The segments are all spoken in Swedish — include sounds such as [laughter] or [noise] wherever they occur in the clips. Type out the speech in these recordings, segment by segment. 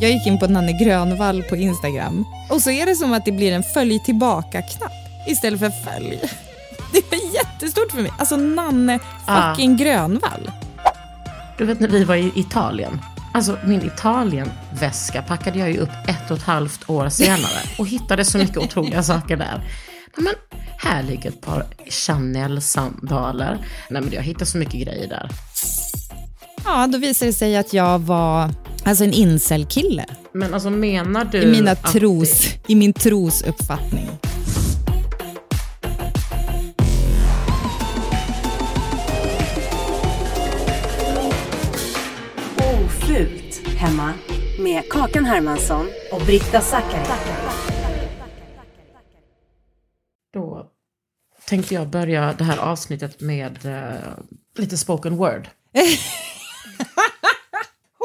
Jag gick in på Nanne Grönvall på Instagram och så är det som att det blir en följ tillbaka-knapp istället för följ. [laughs] Det är jättestort för mig. Alltså Nanne fucking Grönvall. Du vet när vi var i Italien. Alltså min Italien-väska packade jag ju upp ett och ett halvt år senare och hittade så mycket otroliga [laughs] saker där. Men här ligger ett par Chanel-sandaler. Nej men jag hittade så mycket grejer där. Ja, då visade det sig att jag var alltså en incel-kille Men alltså menar du i, mina att tros, det- i min trosuppfattning. Ofult hemma med Kakan Hermansson och Britta Zackari. Då tänkte jag börja det här avsnittet med eh, lite spoken word. [laughs]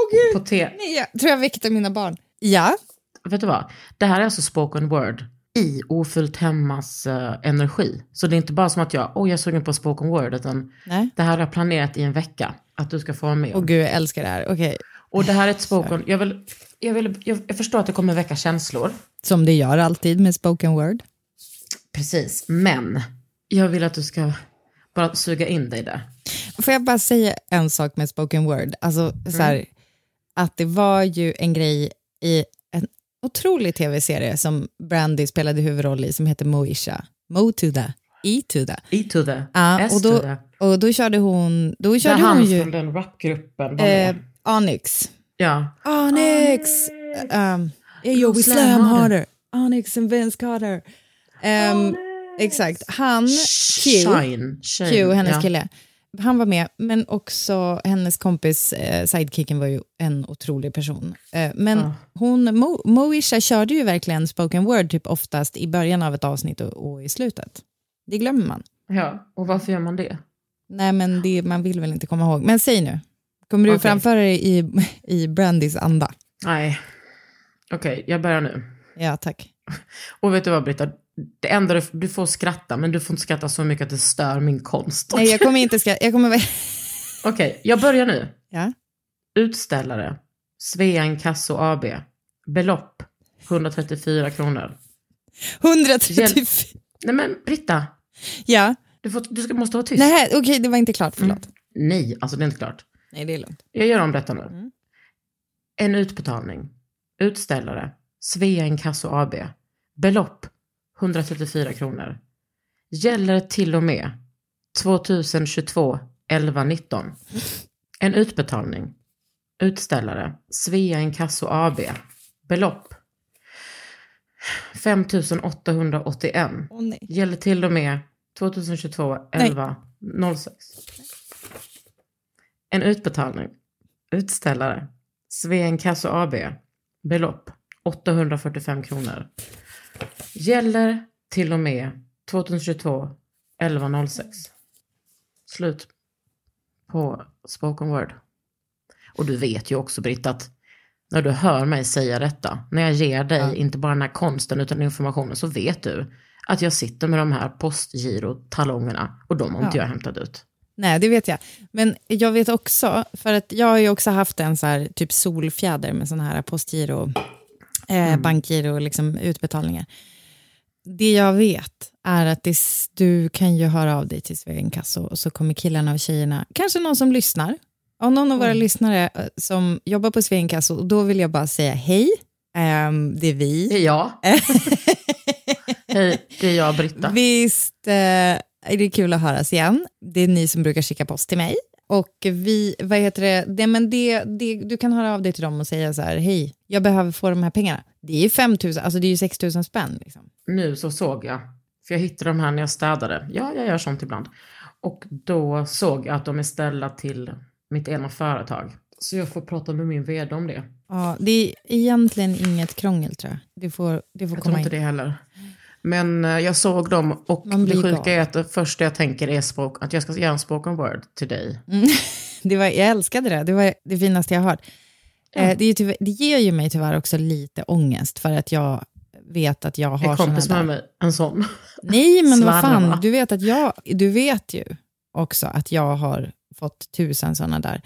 Åh gud, På te- nej, jag tror jag väckte mina barn. Ja, Vet du vad? Det här är alltså spoken word i Ofullt hemmas eh, energi. Så det är inte bara som att jag, oj jag är sugen på spoken word, utan nej. det här har jag planerat i en vecka att du ska få vara med Åh om. gud, jag älskar det här. Okej, Och det här är ett spoken, jag, vill, jag, vill, jag, förstår att det kommer väcka känslor. som det gör alltid med spoken word. Precis, men jag vill att du ska bara suga in dig där. Får jag bara säga en sak med spoken word? Alltså, så här, att det var ju en grej i en otrolig tv-serie som Brandy spelade huvudroll i som heter Moisha. Mo to the, E. E Ja, och, då, och då körde hon, då körde han hon ju från den rapgruppen eh, Onyx. Ja. Onyx! Um, yeah, yo, we Slam harder. Onyx and Vince Carter. Um, exakt, han, Q, Shine. Shine. Q, hennes ja. kille, han var med, men också hennes kompis, eh, sidekicken var ju en otrolig person. Eh, men Ja. hon, Mo, Moisha körde ju verkligen spoken word typ oftast i början av ett avsnitt och, och i slutet. Det glömmer man. Ja, och varför gör man det? Nej, men det, man vill väl inte komma ihåg. Men säg nu, kommer du Okej. framföra det i, i Brandys anda? Nej. Okej, jag börjar nu. Ja, tack. Och vet du vad Britta? Det enda du, du får skratta, men du får inte skratta så mycket att det stör min konst. Nej, jag kommer inte skratta. Jag kommer... [laughs] Okej, jag börjar nu. Ja. Utställare, Svea Inkasso AB. Belopp, 134 kronor. 134. Nej men Britta, Ja. du, får, du ska, måste vara tyst. Nej, okej, det var inte klart. Förlåt. Nej, alltså det är inte klart. Nej, det är lugnt. Jag gör om detta nu. Mm. En utbetalning. Utställare. Svea Inkasso AB. Belopp 134 kronor. Gäller till och med 2022 11 19. En utbetalning. Utställare. Svea Inkasso AB. Belopp 5 881. Åh nej. Gäller till och med 2022 11 06. En utbetalning. Utställare. Svea Inkasso AB. Belopp 845 kronor. Gäller till och med 2022 11 06. slut på spoken word. Och du vet ju också Britt att när du hör mig säga detta, när jag ger dig Ja. inte bara den här konsten utan informationen så vet du att jag sitter med de här postgirotalongerna och de har inte Ja. jag hämtat ut. Nej, det vet jag. Men jag vet också, för att jag har ju också haft en så här, typ solfjäder med sådana här postgiro, eh, bankgiro, liksom utbetalningar. Det jag vet är att det, du kan ju höra av dig till Svea Inkasso och så kommer killarna och tjejerna, kanske någon som lyssnar, och någon av våra lyssnare eh, som jobbar på Svea Inkasso, och då vill jag bara säga hej, ehm, det är vi. Det är jag. [laughs] Hej, det är jag Britta. Visst eh, är det kul att höras igen. Det är ni som brukar skicka post till mig. Och vi, vad heter det, det, men det, det, du kan höra av dig till dem och säga så här, hej, jag behöver få de här pengarna. Det är ju 5 000, alltså det är ju 6 000 spänn. Liksom. Nu så såg jag, för jag hittade de här när jag städade. Ja, jag gör sånt ibland. Och då såg jag att de är ställda till mitt ena företag. Så jag får prata med min vd om det. Ja, det är egentligen inget krångel tror jag. Det får, det får Jag tror komma inte in. det heller. Men eh, jag såg dem och det sjuka galen. är att det första jag tänker är språk, att jag ska göra en spoken word till dig. [laughs] Det var, jag älskade det, det var det finaste jag har hört. Eh, det, är tyvärr, det ger ju mig tyvärr också lite ångest för att jag vet att jag har Är såna kompis där. med mig en sån? Nej, men vad fan, du vet, att jag, du vet ju också att jag har fått tusen sådana där.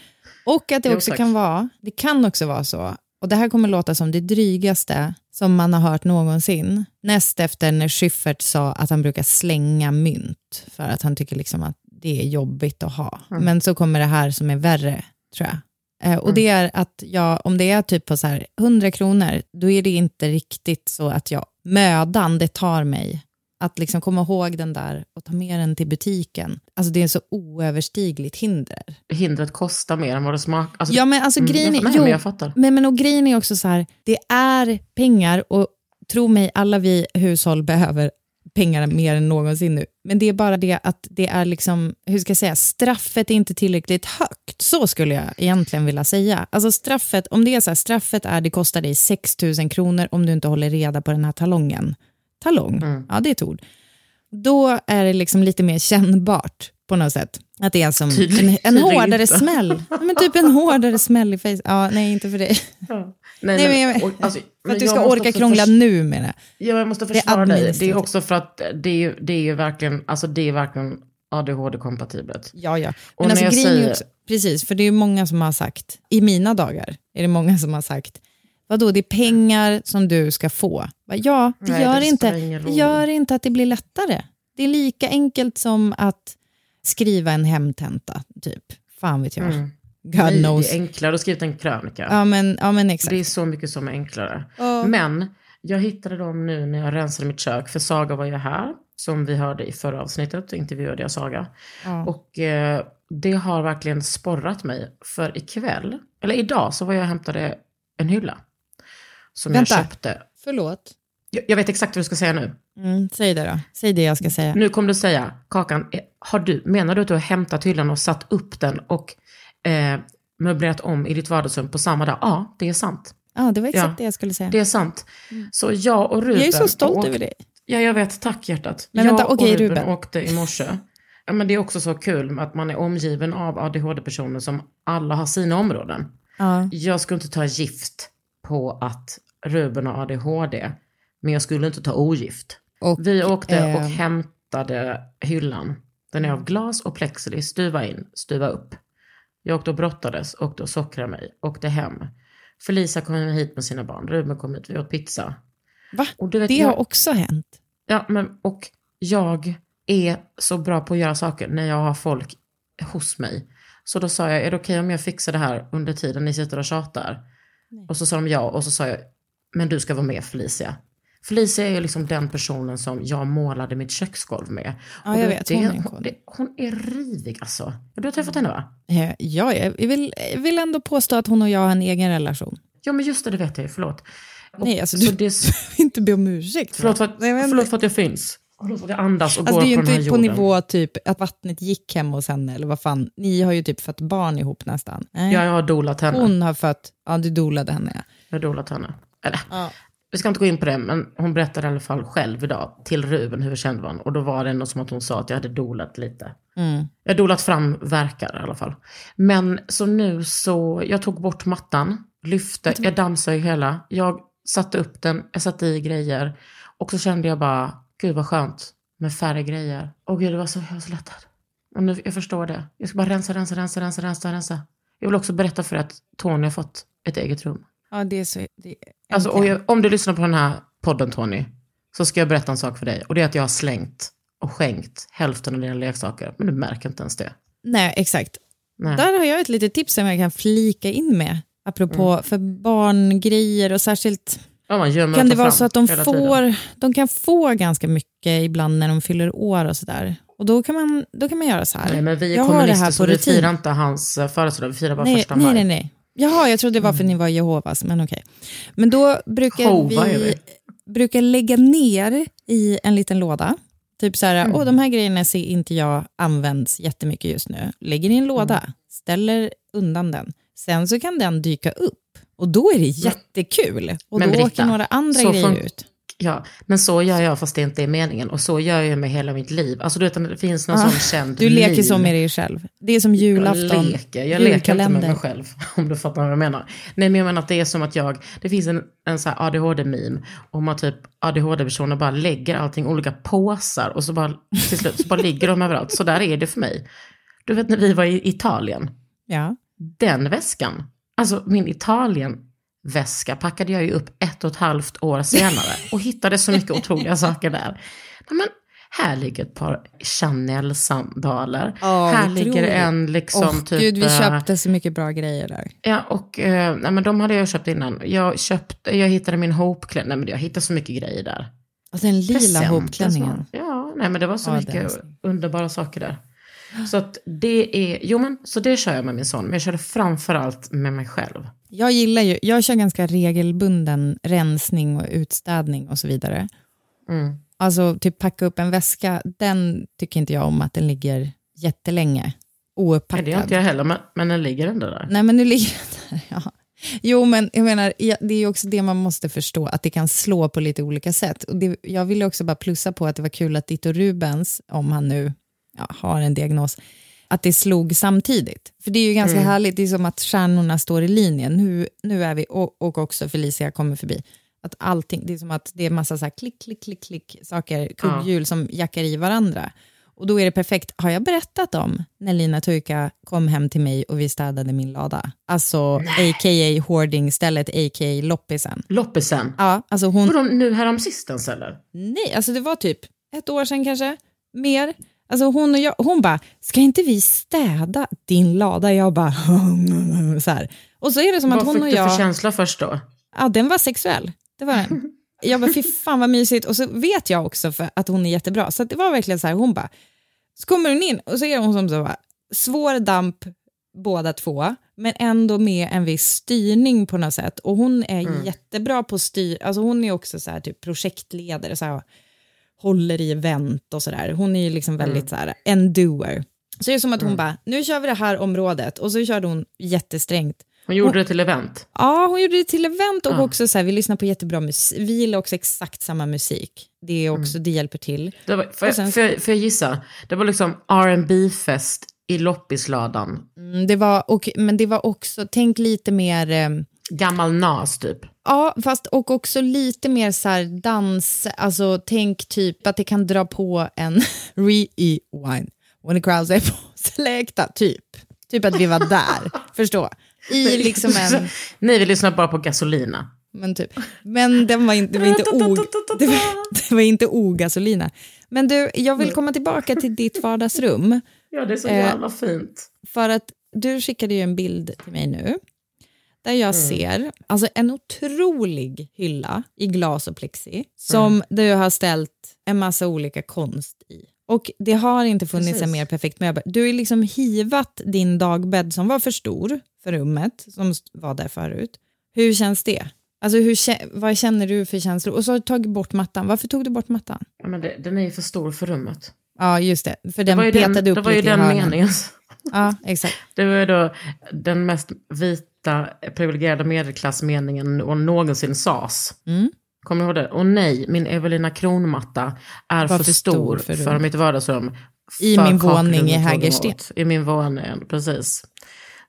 Och att det Jo, också tack. kan vara, det kan också vara så, och det här kommer låta som det drygaste som man har hört någonsin, näst efter när Schyffert sa att han brukar slänga mynt, för att han tycker liksom att det är jobbigt att ha. Mm. Men så kommer det här som är värre, tror jag. Eh, och det är att jag, om det är typ på så här 100 kronor, då är det inte riktigt så att jag, mödan det tar mig att liksom komma ihåg den där och ta med den till butiken. Alltså det är så oöverstigligt hinder. Hindret kostar mer än vad det smakar. Alltså, Ja men alltså mm, grejen är, jo, men jag fattar. men, men och grejen är också så här, det är pengar och tro mig, alla vi hushåll behöver pengar mer än någonsin nu. Men det är bara det att det är liksom, hur ska jag säga, straffet är inte tillräckligt högt. Så skulle jag egentligen vilja säga. Alltså straffet, om det är så här, straffet är det kostar dig 6 000 kronor om du inte håller reda på den här talongen. Talong, ja det är ett ord. Då är det liksom lite mer kännbart på något sätt. Att det är som en, en hårdare inte. smäll. Ja, Men typ en hårdare smäll i face. Ja, nej, inte för dig. Nej, Nej, men och- alltså, För men att du ska orka krångla förs- nu med det. Ja, jag måste Det är försvara dig. Det är också för att det är det är ju verkligen, alltså det är verkligen ADHD-kompatibelt. Ja, ja. Och Men alltså, jag säger- också, precis, för det är många som har sagt, i mina dagar är det många som har sagt, vadå, det är pengar som du ska få. Ja, det, Nej, gör, det inte, det gör inte att det blir lättare. Det är lika enkelt som att skriva en hemtenta, typ. Fan vet jag. Mm. God Nej, knows. Det är enklare att skriva en krönika. Ja, men, ja, men exakt. Det är så mycket som är enklare. Ja. Men jag hittade dem nu när jag rensade mitt kök, för Saga var ju här, som vi hörde i förra avsnittet, intervjuade jag Saga. Ja. Och eh, det har verkligen sporrat mig, för ikväll, eller idag, så var jag och hämtade en hylla. Som Vänta. jag köpte. Förlåt. Jag, jag vet exakt vad du ska säga nu. Mm, säg det då. Säg det jag ska säga. Nu kommer du säga, Kakan, eh, har du, menar du att du har hämtat hyllan och satt upp den och eh, möblerat om i ditt vardagsrum på samma dag? Ja, det är sant. Ja, det var exakt Ja, det jag skulle säga. Det är sant. Så jag och Ruben... jag är så stolt åkte- över dig. Ja, jag vet. Tack hjärtat. Men jag vänta, okej, och Ruben, Ruben. åkte i morse. Ja, men det är också så kul att man är omgiven av ADHD-personer som alla har sina områden. Ja. Jag skulle inte ta gift på att Ruben har ADHD, men jag skulle inte ta ogift. Och, Vi åkte och eh, hämtade hyllan. Den är av glas och plexi, stuva in, stuva upp. Jag åkte och brottades, åkte och sockrade mig, åkte hem. Felicia kom hit med sina barn, Ruben kom hit, vi åt pizza. Va? Och du vet, Det jag, har också hänt. Ja, men och jag är så bra på att göra saker när jag har folk hos mig. Så då sa jag, är det okej om jag fixar det här under tiden ni sitter och tjatar? Och så sa de ja, och så sa jag, men du ska vara med Felicia. Felicia är ju liksom den personen som jag målade mitt köksgolv med. Ja, Och jag vet, det, hon är hon, det, hon är rivig alltså. Du har träffat henne va? Eh, Ja, jag vill, jag vill ändå påstå att hon och jag har en egen relation. Ja men just det, det vet jag ju, förlåt. Och- Nej, alltså så du det, behöver inte be om ursäkt. förlåt, för att, Nej, men- förlåt för att jag finns. Förlåt för att jag andas och Alltså går det är ju på den här inte på jorden. nivå typ att vattnet gick hem hos henne eller vad fan. Ni har ju typ fött barn ihop nästan. Nej. Ja, jag har dolat henne. Hon har fött, ja du dolade henne ja. Jag har dolat henne. Eller, Ja. vi ska inte gå in på det, men hon berättade i alla fall själv idag till Ruben hur känd var hon. Och då var det något som att hon sa att jag hade dolat lite. Mm. Jag har dolat fram verkar i alla fall. Men så nu så, jag tog bort mattan, lyfte, jag dammsög hela. Jag satte upp den, jag satte i grejer. Och så kände jag bara, gud vad skönt med färre grejer. Och gud, det var så, jag var så lättad. Och nu, jag förstår det. Jag ska bara rensa, rensa, rensa, rensa, rensa, rensa. Jag vill också berätta för er att Tony har fått ett eget rum. Ja, det är så... Det, Alltså, och jag, om du lyssnar på den här podden Tony, så ska jag berätta en sak för dig. Och det är att jag har slängt och skänkt hälften av dina leksaker. Men du märker inte ens det. Nej, exakt. Nej. Där har jag ett litet tips som jag kan flika in med. Apropå Mm. för barngrejer och särskilt Ja, kan det vara så att de får, de kan få ganska mycket ibland när de fyller år och sådär. Och då kan man, då kan man göra så här. Nej, men vi är jag har det kommunister så vi firar inte hans eh, födelsedag, vi firar bara nej, första nej, maj. nej, nej. Jaha, jag trodde det var för att ni var Jehovas, men okej. Men då brukar Jehova är vi, brukar lägga ner i en liten låda. Typ så här, Mm. åh de här grejerna ser inte jag används jättemycket just nu. Lägger i en låda, Mm. ställer undan den. Sen så kan den dyka upp och då är det jättekul. Och Men då Britta, åker några andra grejer ut. Ja, men så gör jag fast det inte är meningen. Och så gör jag med hela mitt liv. Alltså du vet, det finns någon Ah, sån känd Du leker så med dig själv. Det är som Jag julafton, leker, jag leker inte med mig själv. [laughs] Om du fattar vad jag menar. Nej men jag menar att det är som att jag, det finns en, en så här ADHD-meme. Om att typ ADHD-personer bara lägger allting i olika påsar. Och så bara till slut så bara ligger de överallt. Så där är det för mig. Du vet när vi var i Italien. Ja. Den väskan, alltså min Italien-väska packade jag ju upp ett och ett halvt år senare [laughs] och hittade så mycket otroliga saker där. Men här ligger ett par Chanel-sandaler. Ja, här otroligt. ligger en liksom Åh, typ... Gud, vi eh, köpte så mycket bra grejer där. Ja, och eh, nej, men de hade jag köpt innan. Jag, köpte, jag hittade min Hope-klänning. Nej, men jag hittade så mycket grejer där. Och den lila hopklänningen. Ja, nej men det var så den mycket underbara saker där. Så att det är, jo men så det kör jag med min son, men jag kör det framförallt med mig själv. Jag gillar ju, jag kör ganska regelbunden rensning och utstädning och så vidare. Mm. Alltså typ packa upp en väska, den tycker inte jag om att den ligger jättelänge Nej, ouppackad. det gör inte jag heller, men, men den ligger ändå där. Nej men nu ligger den där, ja. Jo men jag menar, det är ju också det man måste förstå, att det kan slå på lite olika sätt. Och det, jag ville också bara plussa på att det var kul att ditt och Rubens, om han nu ja, har en diagnos, att det slog samtidigt. För det är ju ganska härligt, det är som att stjärnorna står i linjen. Nu, nu är vi, och, och också Felicia kommer förbi. Att allting, det är som att det är massa så här klick, klick, klick, klick saker, kugghjul som jackar i varandra. Och då är det perfekt. Har jag berättat om när Lina Turka kom hem till mig och vi städade min lada? Alltså a.k.a. hoarding-stället, a.k.a. loppisen. Loppisen. Ja, alltså hon... Vadå nu härom sistens eller? Nej, alltså det var typ ett år sedan kanske, mer. Alltså hon och jag, hon bara, ska inte vi städa din lada? Jag bara, [laughs] så här. Och så är det som att Vad hon fick och du för jag, känsla först då? ja den var sexuell. Det var den. Jag bara, fy fan vad mysigt. Och så vet jag också för att hon är jättebra. Så att det var verkligen så här, hon bara, så kommer hon in och så är hon som så bara, svår damp båda två, men ändå med en viss styrning på något sätt. Och hon är jättebra på styr, alltså hon är också så här, typ projektledare, så här, håller i event och sådär. Hon är ju liksom väldigt så här, en doer. Så det är som att hon bara, nu kör vi det här området och så körde hon jättesträngt. Hon gjorde det till event. Ja, hon gjorde det till event och Ja. också så här, vi lyssnar på jättebra musik. Vi gillar också exakt samma musik. Det är också, det hjälper till. Det var, får, sen- jag, får, jag, får jag gissa? Det var liksom rb fest i loppisladan. Mm, det var, och, men det var också, tänk lite mer, eh, Gammal nas typ. ja, fast och också lite mer så här dans, alltså tänk typ att det kan dra på en [laughs] rewind when the crowds är på [laughs] selecta, typ. Typ att vi var där, [laughs] förstå. I liksom en... Nej, vi lyssnar bara på Gasolina. Men, typ. men den var inte, det, var inte o, det, var, det var inte ogasolina. Men du, jag vill komma tillbaka till ditt vardagsrum. Ja, det är så Eh, jävla fint. För att du skickade ju en bild till mig nu. Där jag ser alltså en otrolig hylla i glas och plexi. Som du har ställt en massa olika konst i. Och det har inte funnits Precis. en mer perfekt möbel. Du har liksom hivat din dagbädd som var för stor för rummet, som var där förut. Hur känns det? Alltså hur, vad känner du för känslor? Och så har du tagit bort mattan. Varför tog du bort mattan? Ja, men det, den är ju för stor för rummet. Ja, just det. För Det den var ju petade den, upp det var ju lite den meningen. Ja, exakt. Det var ju då den mest vita privilegierade medelklassmeningen och någonsin sas. Mm. Kommer du ihåg det? Och nej, min Evelina Kronmatta är Var för, för stor för, för mitt vardagsrum. I För min våning i Hägersten. I min våning, precis.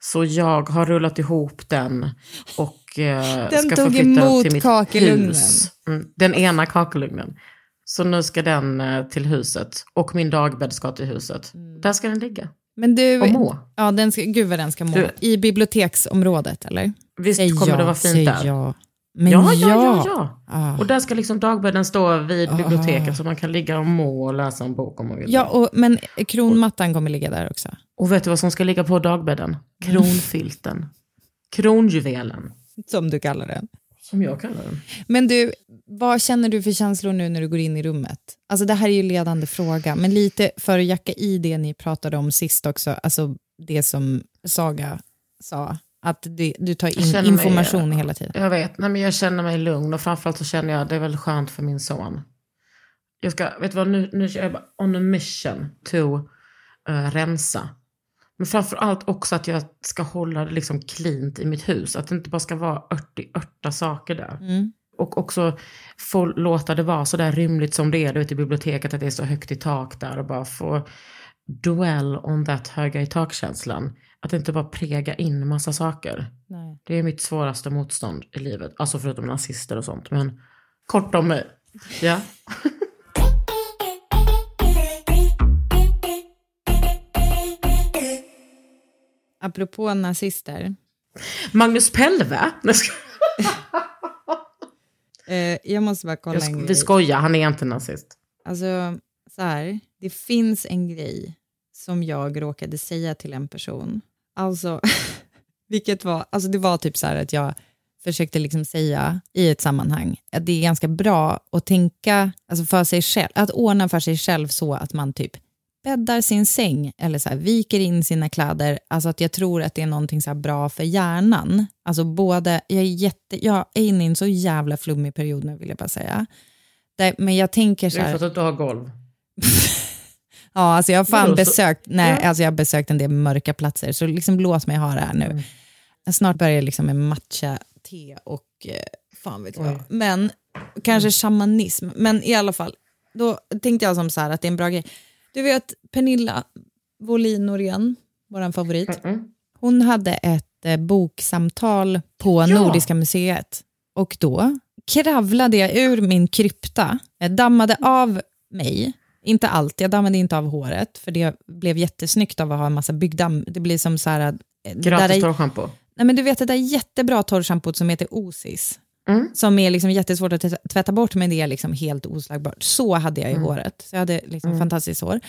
Så jag har rullat ihop den och eh, Den ska förflytta den emot till mitt hus. Mm, den ena kakelugnen. Så nu ska den eh, till huset och min dagbädd ska till huset. Mm. Där ska den ligga. Men du, Och må. Ja, den ska, gud vad den ska må. Du- I biblioteksområdet, eller? Visst Säg kommer ja, det vara fint där? Ja. Men Ja, ja, ja, ja, ja. Ah. Och där ska liksom dagbädden stå vid Ah. biblioteket så man kan ligga och må och läsa en bok om man vill. Ja, och, men kronmattan kommer ligga där också. Och vet du vad som ska ligga på dagbädden? Kronfilten. [laughs] Kronjuvelen. Som du kallar den. Som jag kallar den. Men du, vad känner du för känslor nu när du går in i rummet? Alltså det här är ju ledande fråga, men lite för att jacka i det ni pratade om sist också, alltså det som Saga sa, att du, du tar in känner mig- information hela tiden. Jag vet, nej men jag känner mig lugn och framförallt så känner jag att det är väldigt skönt för min son. Jag ska, vet du vad, nu, nu är jag bara on a mission to eh, rensa. Men framförallt också att jag ska hålla det liksom cleant i mitt hus. Att det inte bara ska vara 80 saker där. Mm. Och också få låta det vara så där rymligt som det är du vet, i biblioteket, att det är så högt i tak där och bara få dwell on that höga i takkänslan. Att inte bara prega in massa saker. Nej. Det är mitt svåraste motstånd i livet. Alltså förutom nazister och sånt. Men kort om mig. Ja. Apropå nazister, Magnus Pelve. [laughs] Eh, jag måste bara kolla Jag en grej. vi skojar, han är inte nazist. Alltså, så här, det finns en grej som jag råkade säga till en person. Alltså, [laughs] vilket var, alltså det var typ så här att jag försökte liksom säga i ett sammanhang att det är ganska bra att tänka alltså för sig själv, att ordna för sig själv så att man typ bäddar sin säng eller så här, viker in sina kläder. Alltså att jag tror att det är någonting så här bra för hjärnan. Alltså både, jag är, jätte, jag är inne i en så jävla flummig period nu vill jag bara säga. Där, men jag tänker så Det är här, för att du har golv. [laughs] Ja, alltså jag har fan besökt, nej, Ja. alltså jag har besökt en del mörka platser, så liksom låt mig ha det här nu. Mm. Snart börjar jag liksom med matcha-te och eh, fan vet jag. Men kanske shamanism. Men i alla fall, då tänkte jag som så här att det är en bra grej. Du vet Pernilla Wåhlin Norén, vår favorit. Mm. Hon hade ett eh, boksamtal på Ja. Nordiska museet och då kravlade jag ur min krypta, jag dammade av mig, inte allt, jag dammade inte av håret för det blev jättesnyggt av att ha en massa byggdamm. Det blir som så här... eh, Gratis torrschampo. Nej, men du vet det där jättebra torrschampot som heter Osis, Mm. som är liksom jättesvårt att tvätta- bort men det är liksom helt oslagbart. Så hade jag i håret, så jag hade liksom fantastiskt hår.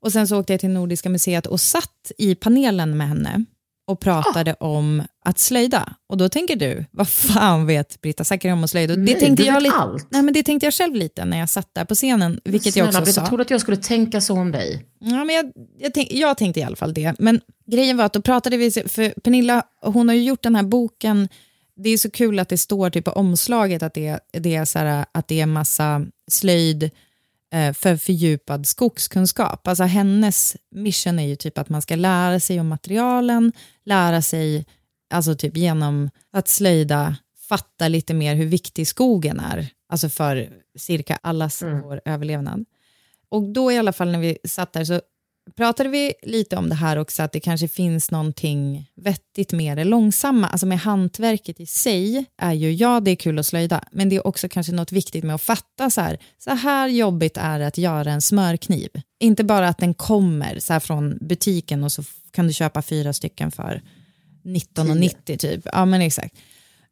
Och sen så åkte jag till Nordiska museet och satt i panelen med henne och pratade om att slöjda. Och då tänker du, vad fan vet Britta Zackari om att slöjda? Och det, Nej, tänkte jag allt. nej, men det tänkte jag själv lite när jag satt där på scenen, vilket jag Snälla, också Britta, sa. trodde att jag skulle tänka så om dig. Ja, men jag, jag, tänk, jag tänkte i alla fall det. Men grejen var att då pratade vi, för Pernilla, hon har ju gjort den här boken, det är så kul att det står typ på omslaget att det, det är så här, att det är massa slöjd eh, för fördjupad skogskunskap. Alltså hennes mission är ju typ att man ska lära sig om materialen, lära sig, alltså typ genom att slöjda, fatta lite mer hur viktig skogen är, alltså för cirka allas vår överlevnad. Och då i alla fall när vi satt där så pratade vi lite om det här också, att det kanske finns någonting vettigt med det långsamma, alltså med hantverket i sig är ju, ja det är kul att slöjda, men det är också kanske något viktigt med att fatta så här, så här jobbigt är det att göra en smörkniv. Inte bara att den kommer så här från butiken och så kan du köpa fyra stycken för 19,90 typ. Ja men exakt.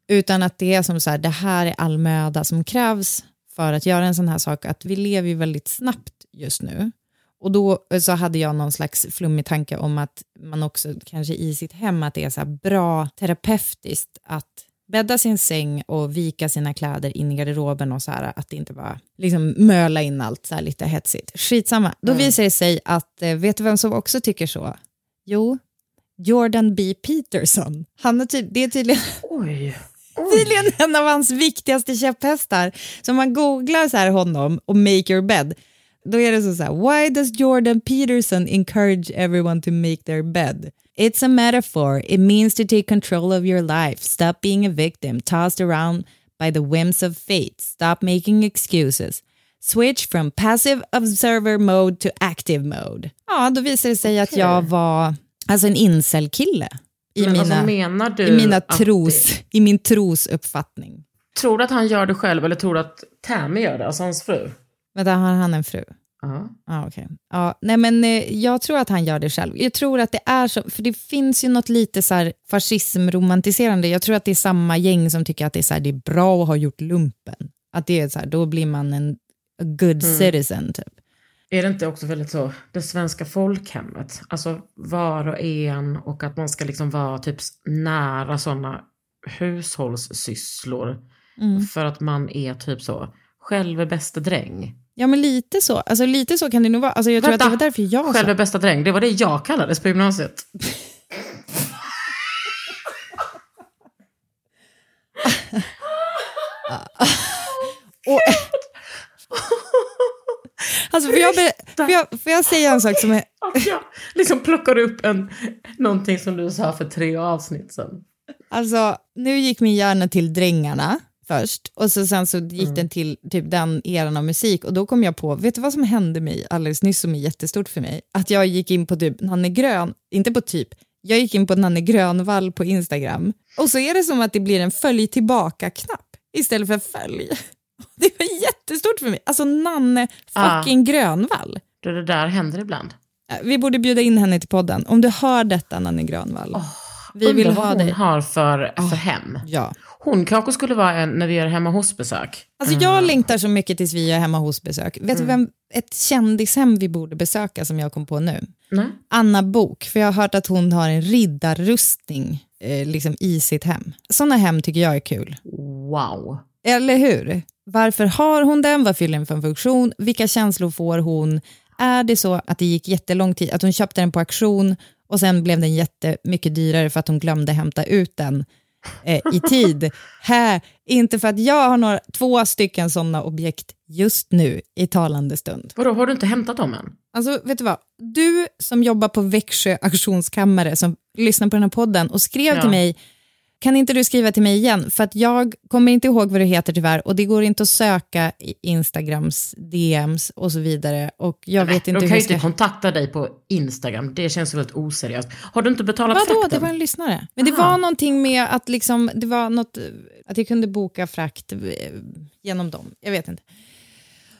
Utan att det är som så här, det här är all möda som krävs för att göra en sån här sak, att vi lever ju väldigt snabbt just nu. Och då eh, så hade jag någon slags flummig tanke om att man också kanske i sitt hem, att det är så här bra terapeutiskt att bädda sin säng och vika sina kläder in i garderoben och så här, att inte bara liksom möla in allt så här lite hetsigt. Skitsamma. Då visar det sig att, eh, vet du vem som också tycker så? Jo, Jordan B. Peterson. Han är ty- det är tydligen [laughs] Oj. tydligen en av hans viktigaste käpphästar. Så om man googlar så här honom och make your bed, då är det så, så här, why does Jordan Peterson encourage everyone to make their bed? It's a metaphor. It means to take control of your life, stop being a victim, tossed around by the whims of fate. Stop making excuses. Switch from passive observer mode to active mode. Ja, då visade det sig att jag var alltså en incel-kille. I, Men mina, alltså, menar du i, mina tros, I min trosuppfattning. Tror du att han gör det själv eller tror du att Tammy gör det, alltså hans fru? Vänta, har han en fru? Ja. Ja, okej. Ja, nej, men eh, jag tror att han gör det själv. Jag tror att det är så, för det finns ju något lite så här fascismromantiserande. Jag tror att det är samma gäng som tycker att det är, så här, det är bra att ha gjort lumpen. Att det är så här, då blir man en good citizen typ. Är det inte också väldigt så, det svenska folkhemmet, alltså var och en och att man ska liksom vara typ nära sådana hushållssysslor för att man är typ så, själv är bäste dräng. Ja, men lite så. Alltså, lite så kan det nog vara. Alltså, jag tror Vänta, att det var därför jag Själv är sa... bästa dräng, det var det jag kallades på gymnasiet. [laughs] Och... Alltså, får jag, be... får, jag, får jag säga en sak som är... [laughs] Att jag liksom plockar upp en, någonting som du sa för tre avsnitt sedan. Alltså, nu gick min hjärna till Drängarna först och så sen så Mm. gick den till typ den eran av musik och då kom jag på, vet du vad som hände mig alldeles nyss som är jättestort för mig? Att jag gick in på typ Nanne Grön, inte på typ, jag gick in på Nanne Grönvall på Instagram och så är det som att det blir en följ tillbaka-knapp istället för följ. [laughs] Det var jättestort för mig. Alltså Nanne Ah. fucking Grönvall. Du, det där händer ibland. Äh, Vi borde bjuda in henne till podden. Om du hör detta Nanne Grönvall. vi vill ha vad hon dig. har för, för hem. Ja. Hon kanske skulle vara en när vi gör hemma hos-besök. Alltså jag längtar så mycket tills vi är hemma hos besök. Vet du Mm. vem ett kändishem vi borde besöka som jag kom på nu? Nej. Anna Bok, för jag har hört att hon har en riddarrustning eh, liksom i sitt hem. Sådana hem tycker jag är kul. Wow. Eller hur? Varför har hon den? Vad fyller den för en funktion? Vilka känslor får hon? Är det så att det gick jättelång tid, att hon köpte den på auktion och sen blev den jättemycket dyrare för att hon glömde hämta ut den eh, i tid? Här, inte för att jag har några, två stycken sådana objekt just nu i talande stund. Vadå, har du inte hämtat dem än? Alltså, vet du vad? Du som jobbar på Växjö auktionskammare som lyssnar på den här podden och skrev Ja. till mig, kan inte du skriva till mig igen? För att jag kommer inte ihåg vad du heter tyvärr och det går inte att söka i Instagrams DMs och så vidare. Och jag vet De inte kan hur ju inte kontakta dig på Instagram. Det känns väldigt oseriöst. Har du inte betalat Vadå, frakten? det var en lyssnare. Men det Aha. var någonting med att liksom, det var något, att jag kunde boka frakt eh, genom dem. Jag vet inte.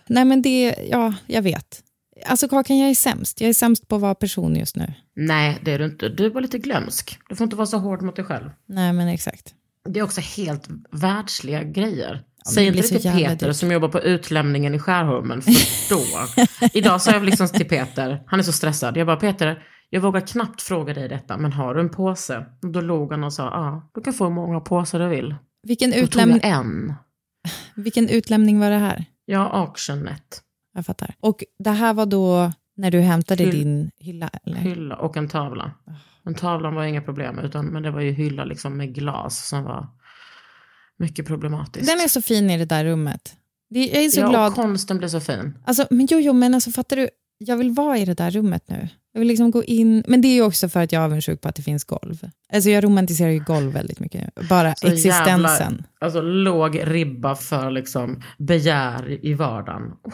Nej men det, ja, jag vet. Alltså Kakan, jag är sämst. Jag är sämst på att vara person just nu. Nej, det är du inte. Du var lite glömsk. Du får inte vara så hård mot dig själv. Nej men exakt. Det är också helt världsliga grejer. men Säg inte det till Peter dyrt. som jobbar på utlämningen i Skärholmen, för då. [laughs] Idag sa jag liksom till Peter, han är så stressad. Jag bara, Peter, jag vågar knappt fråga dig detta, men har du en påse? Och då log han och sa, ja, du kan få hur många påsar du vill. Vilken, utlämning, en. [laughs] vilken utlämning var det här? Ja, Auctionnet. Jag fattar. Och det här var då när du hämtade Hyll- din hylla? Eller? Hylla och en tavla. Men tavlan var inga problem, utan, men det var ju hylla liksom med glas som var mycket problematiskt. Den är så fin i det där rummet. Det, jag är så ja, glad. och konsten blev så fin. Alltså, men jo, jo, men alltså fattar du? Jag vill vara i det där rummet nu. Jag vill liksom gå in, men det är ju också för att jag är avundsjuk på att det finns golv. Alltså jag romantiserar ju golv väldigt mycket. Bara Så existensen. jävla, alltså låg ribba för liksom begär i vardagen. Oh,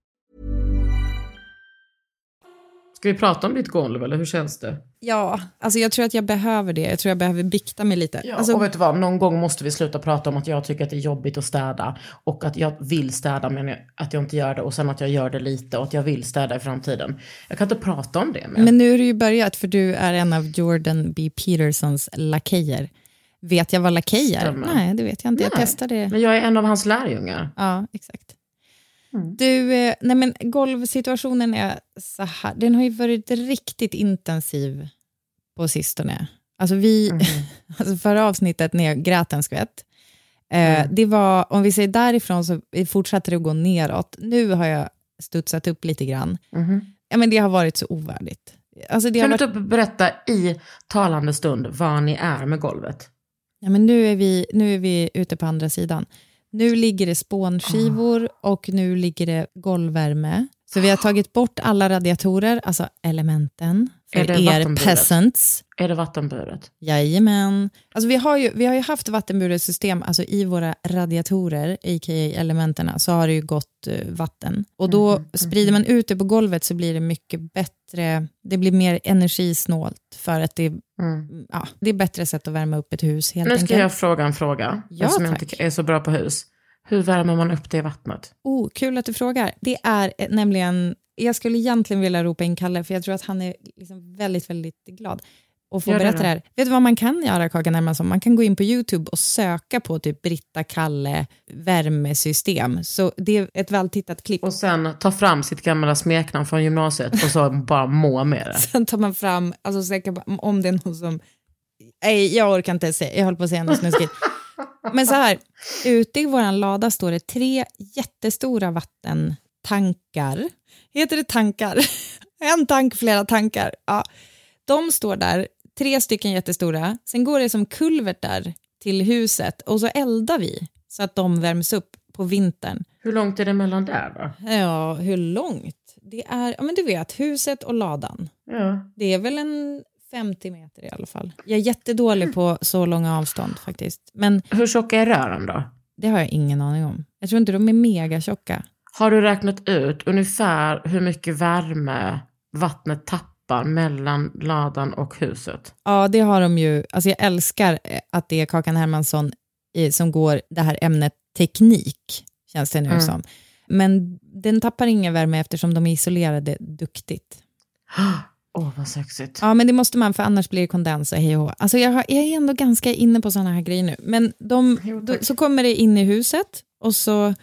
Ska vi prata om ditt golv eller hur känns det? Ja, alltså jag tror att jag behöver det. Jag tror jag behöver bikta mig lite. Ja, alltså, och vet du vad, någon gång måste vi sluta prata om att jag tycker att det är jobbigt att städa och att jag vill städa men att jag inte gör det och sen att jag gör det lite och att jag vill städa i framtiden. Jag kan inte prata om det mer. Men nu är det ju börjat för du är en av Jordan B. Petersons lakejer. Vet jag vad lakej är? Nej, det vet jag inte. Jag Nej, testade. Men jag är en av hans lärjungar. Ja, exakt. Du, eh, nej men golvsituationen är så här. Den har ju varit riktigt intensiv på sistone. Alltså vi, [laughs] alltså förra avsnittet när jag grät en skvätt, eh, det var, om vi säger därifrån så fortsatte det att gå neråt. Nu har jag studsat upp lite grann. Ja, men det har varit så ovärdigt. Alltså Kan du varit, typ berätta i talande stund var ni är med golvet? ja, men nu, är vi, nu är vi ute på andra sidan. Nu ligger det spånskivor och nu ligger det golvvärme. Så vi har tagit bort alla radiatorer, alltså elementen, för er peasants. Är det vattenburet? Jajamän. Alltså vi, har ju, vi har ju haft vattenburet system, alltså i våra radiatorer, a.k.a. elementerna, så har det ju gått eh, vatten. Och då Mhm, sprider man ut det på golvet så blir det mycket bättre, det blir mer energisnålt för att det, ja, det är bättre sätt att värma upp ett hus helt Mm. Nu ska enkelt. jag fråga en fråga, Ja, jag tack. inte är så bra på hus. Hur värmer man upp det vattnet? Oh, kul att du frågar. Det är eh, nämligen, jag skulle egentligen vilja ropa in Kalle, för jag tror att han är liksom väldigt, väldigt glad och få Gör berätta det här. Vet du vad man kan göra, Kakan Hermansson? Man kan gå in på YouTube och söka på typ Britta Kalle värmesystem. Så det är ett vältittat klipp. Och sen ta fram sitt gamla smeknamn från gymnasiet och så bara må med det. [laughs] Sen tar man fram, alltså om det är någon som... Nej, jag orkar inte säga, jag håller på att säga något snuskigt. Men så här, ute i vår lada står det tre jättestora vattentankar. Heter det tankar? [laughs] En tank, flera tankar. Ja. De står där, tre stycken jättestora. Sen går det som kulvertar till huset och så eldar vi så att de värms upp på vintern. Hur långt är det mellan där då? Ja, hur långt? Det är, ja men du vet, huset och ladan. Ja. Det är väl en 50 meter i alla fall. Jag är jättedålig på så långa avstånd faktiskt. Men Hur tjocka är rören då? det har jag ingen aning om. Jag tror inte de är mega tjocka. Har du räknat ut ungefär hur mycket värme vattnet tappar mellan ladan och huset? Ja, det har de ju. Alltså jag älskar eh, att det är Kakan Hermansson i, som går det här ämnet teknik, känns det nu Mm. som. Men den tappar ingen värme eftersom de är isolerade duktigt. [gasps] [gasps] Åh, vad sexigt. Ja, men det måste man, för annars blir det kondens och hej och. Alltså jag, har, jag är ändå ganska inne på sådana här grejer nu. Men de, då, så kommer det in i huset och så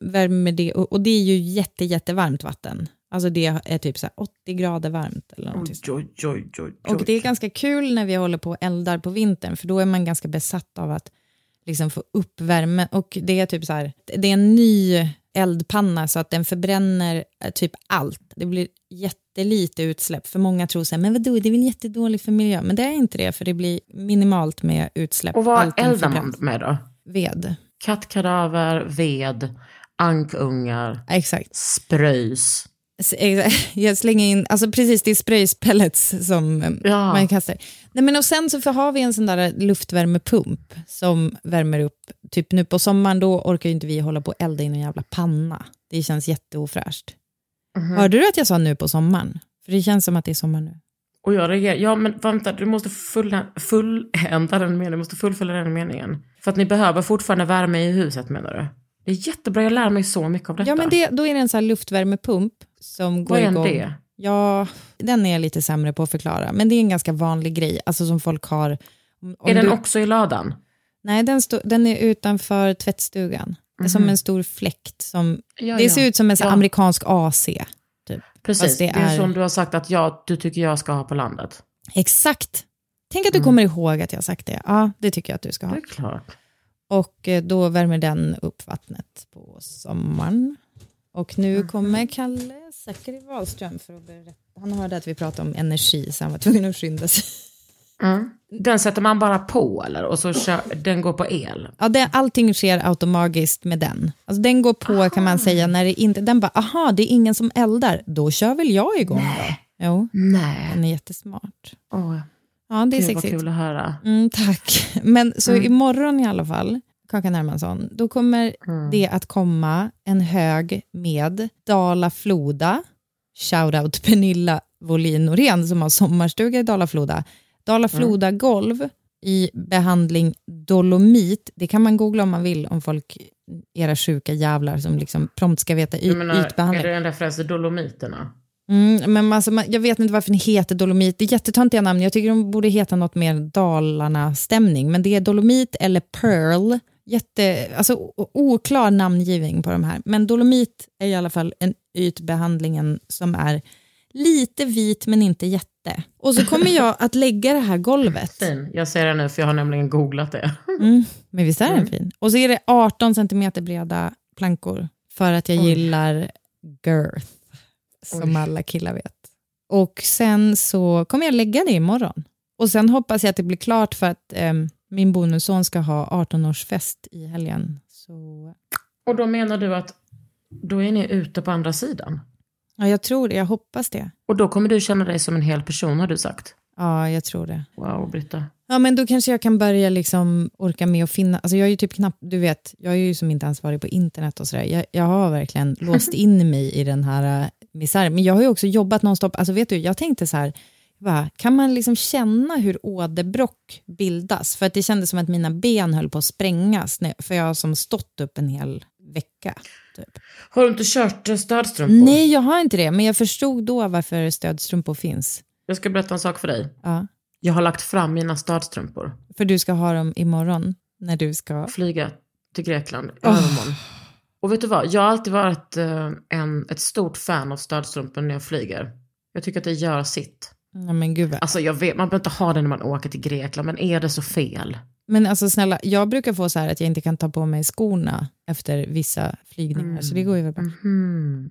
värmer det, och, och det är ju jätte, jättevarmt vatten. Alltså det är typ så här 80 grader varmt eller någonting. Oj, oj, oj. Och det är ganska kul när vi håller på och eldar på vintern, för då är man ganska besatt av att liksom få upp värmen. Och det är typ så här, det är en ny eldpanna så att den förbränner eh, typ allt. Det blir jättelite utsläpp, för många tror så här, men vadå, det är väl jättedåligt för miljön. Men det är inte det, för det blir minimalt med utsläpp. Och vad eldar man med då? Ved. Kattkadaver, ved, ankungar, Exakt. spröjs. [laughs] Jag slänger in, alltså precis det är sprayspellets som eh, Ja. man kastar. Nej, men och sen så har vi en sån där luftvärmepump som värmer upp, typ nu på sommaren då orkar ju inte vi hålla på och elda i någon jävla panna. Det känns jätteofräscht. Hörde du att jag sa nu på sommaren? För det känns som att det är sommar nu. Och jag reagerar, ja men vänta, du måste fulla, fullända den meningen, du måste fullfölja den meningen. För att ni behöver fortfarande värme i huset menar du? Det är jättebra, jag lär mig så mycket av detta. Ja, men det, då är det en sån här luftvärmepump som går Vad är igång. det? Ja, den är jag lite sämre på att förklara. Men det är en ganska vanlig grej, alltså som folk har. Är den du- också i ladan? Nej, den, stå, den är utanför tvättstugan. Det är som en stor fläkt. Som, Mhm. Ja, det ja. ser ut som en Ja. amerikansk AC. Typ. Precis, det det är, är- som du har sagt att jag, du tycker jag ska ha på landet. Exakt. Tänk att Mm. du kommer ihåg att jag har sagt det. Ja, det tycker jag att du ska Det ha. är klart. Och eh, då värmer den upp vattnet på sommaren. Och nu kommer Kalle Zackari Wahlström för att berätta. Han hörde att vi pratade om energi så han var tvungen att skynda sig. Mm. Den sätter man bara på eller? Och så kör, den går på el? Ja, det, allting sker automatiskt med den. Alltså, den går på kan man säga när det inte... Den bara, aha, det är ingen som eldar. Då kör väl jag igång Nej. då. Jo, Nej. den är jättesmart. Oh, Ja, det är Gud, sexigt. vad kul att höra. Mm, tack. Men så Mm. imorgon i alla fall, Kakan Hermansson, då kommer Mm. det att komma en hög med Dala-Floda, shoutout Pernilla Wåhlin Norén som har sommarstuga i Dala-Floda. Dala-Floda Mm. golv i behandling dolomit, det kan man googla om man vill, om folk, era sjuka jävlar som liksom prompt ska veta y- menar, ytbehandling. är det en referens till Dolomiterna? Mm, men alltså, man, jag vet inte varför den heter Dolomit. Det är jättetöntiga namn. Jag tycker de borde heta något mer Dalarna-stämning. Men det är Dolomit eller Pearl. Jätte, alltså, oklar namngivning på de här. Men Dolomit är i alla fall en ytbehandlingen som är lite vit men inte jätte. Och så kommer jag [laughs] att lägga det här golvet. Fin. Jag ser det nu för jag har nämligen googlat det. Mm, men visst är den Mm. fin? Och så är det 18 centimeter breda plankor för att jag Oj. gillar girth, som Oj. alla killar vet. Och sen så kommer jag lägga det imorgon. Och sen hoppas jag att det blir klart för att ehm, min bonusson ska ha 18-årsfest i helgen. Så Och då menar du att då är ni ute på andra sidan? ja, jag tror det, jag hoppas det. Och då kommer du känna dig som en hel person har du sagt? Ja, jag tror det. Wow, Britta. Ja, men då kanske jag kan börja liksom orka med att finna, alltså jag är ju typ knappt, du vet, jag är ju som inte ansvarig på internet och sådär. Jag, jag har verkligen [laughs] låst in mig i den här uh, misären. Men jag har ju också jobbat nonstop, alltså vet du, jag tänkte så här, va, kan man liksom känna hur åderbråck bildas? För att det kändes som att mina ben höll på att sprängas, för jag har som stått upp en hel vecka. Typ. Har du inte kört eh, stödstrumpor? Nej, jag har inte det, men jag förstod då varför stödstrumpor finns. Jag ska berätta en sak för dig. Ja, Jag har lagt fram mina stödstrumpor. för du ska ha dem imorgon, när du ska... Flyga till Grekland övermorgon. Och vet du vad? Jag har alltid varit eh, en, ett stort fan av stödstrumpor när jag flyger. Jag tycker att det gör sitt. Ja, men gud vad... Alltså jag vet, man behöver inte ha det när man åker till Grekland, men är det så fel? Men alltså snälla, jag brukar få så här att jag inte kan ta på mig skorna efter vissa flygningar, så det går ju väl bra. Mhm.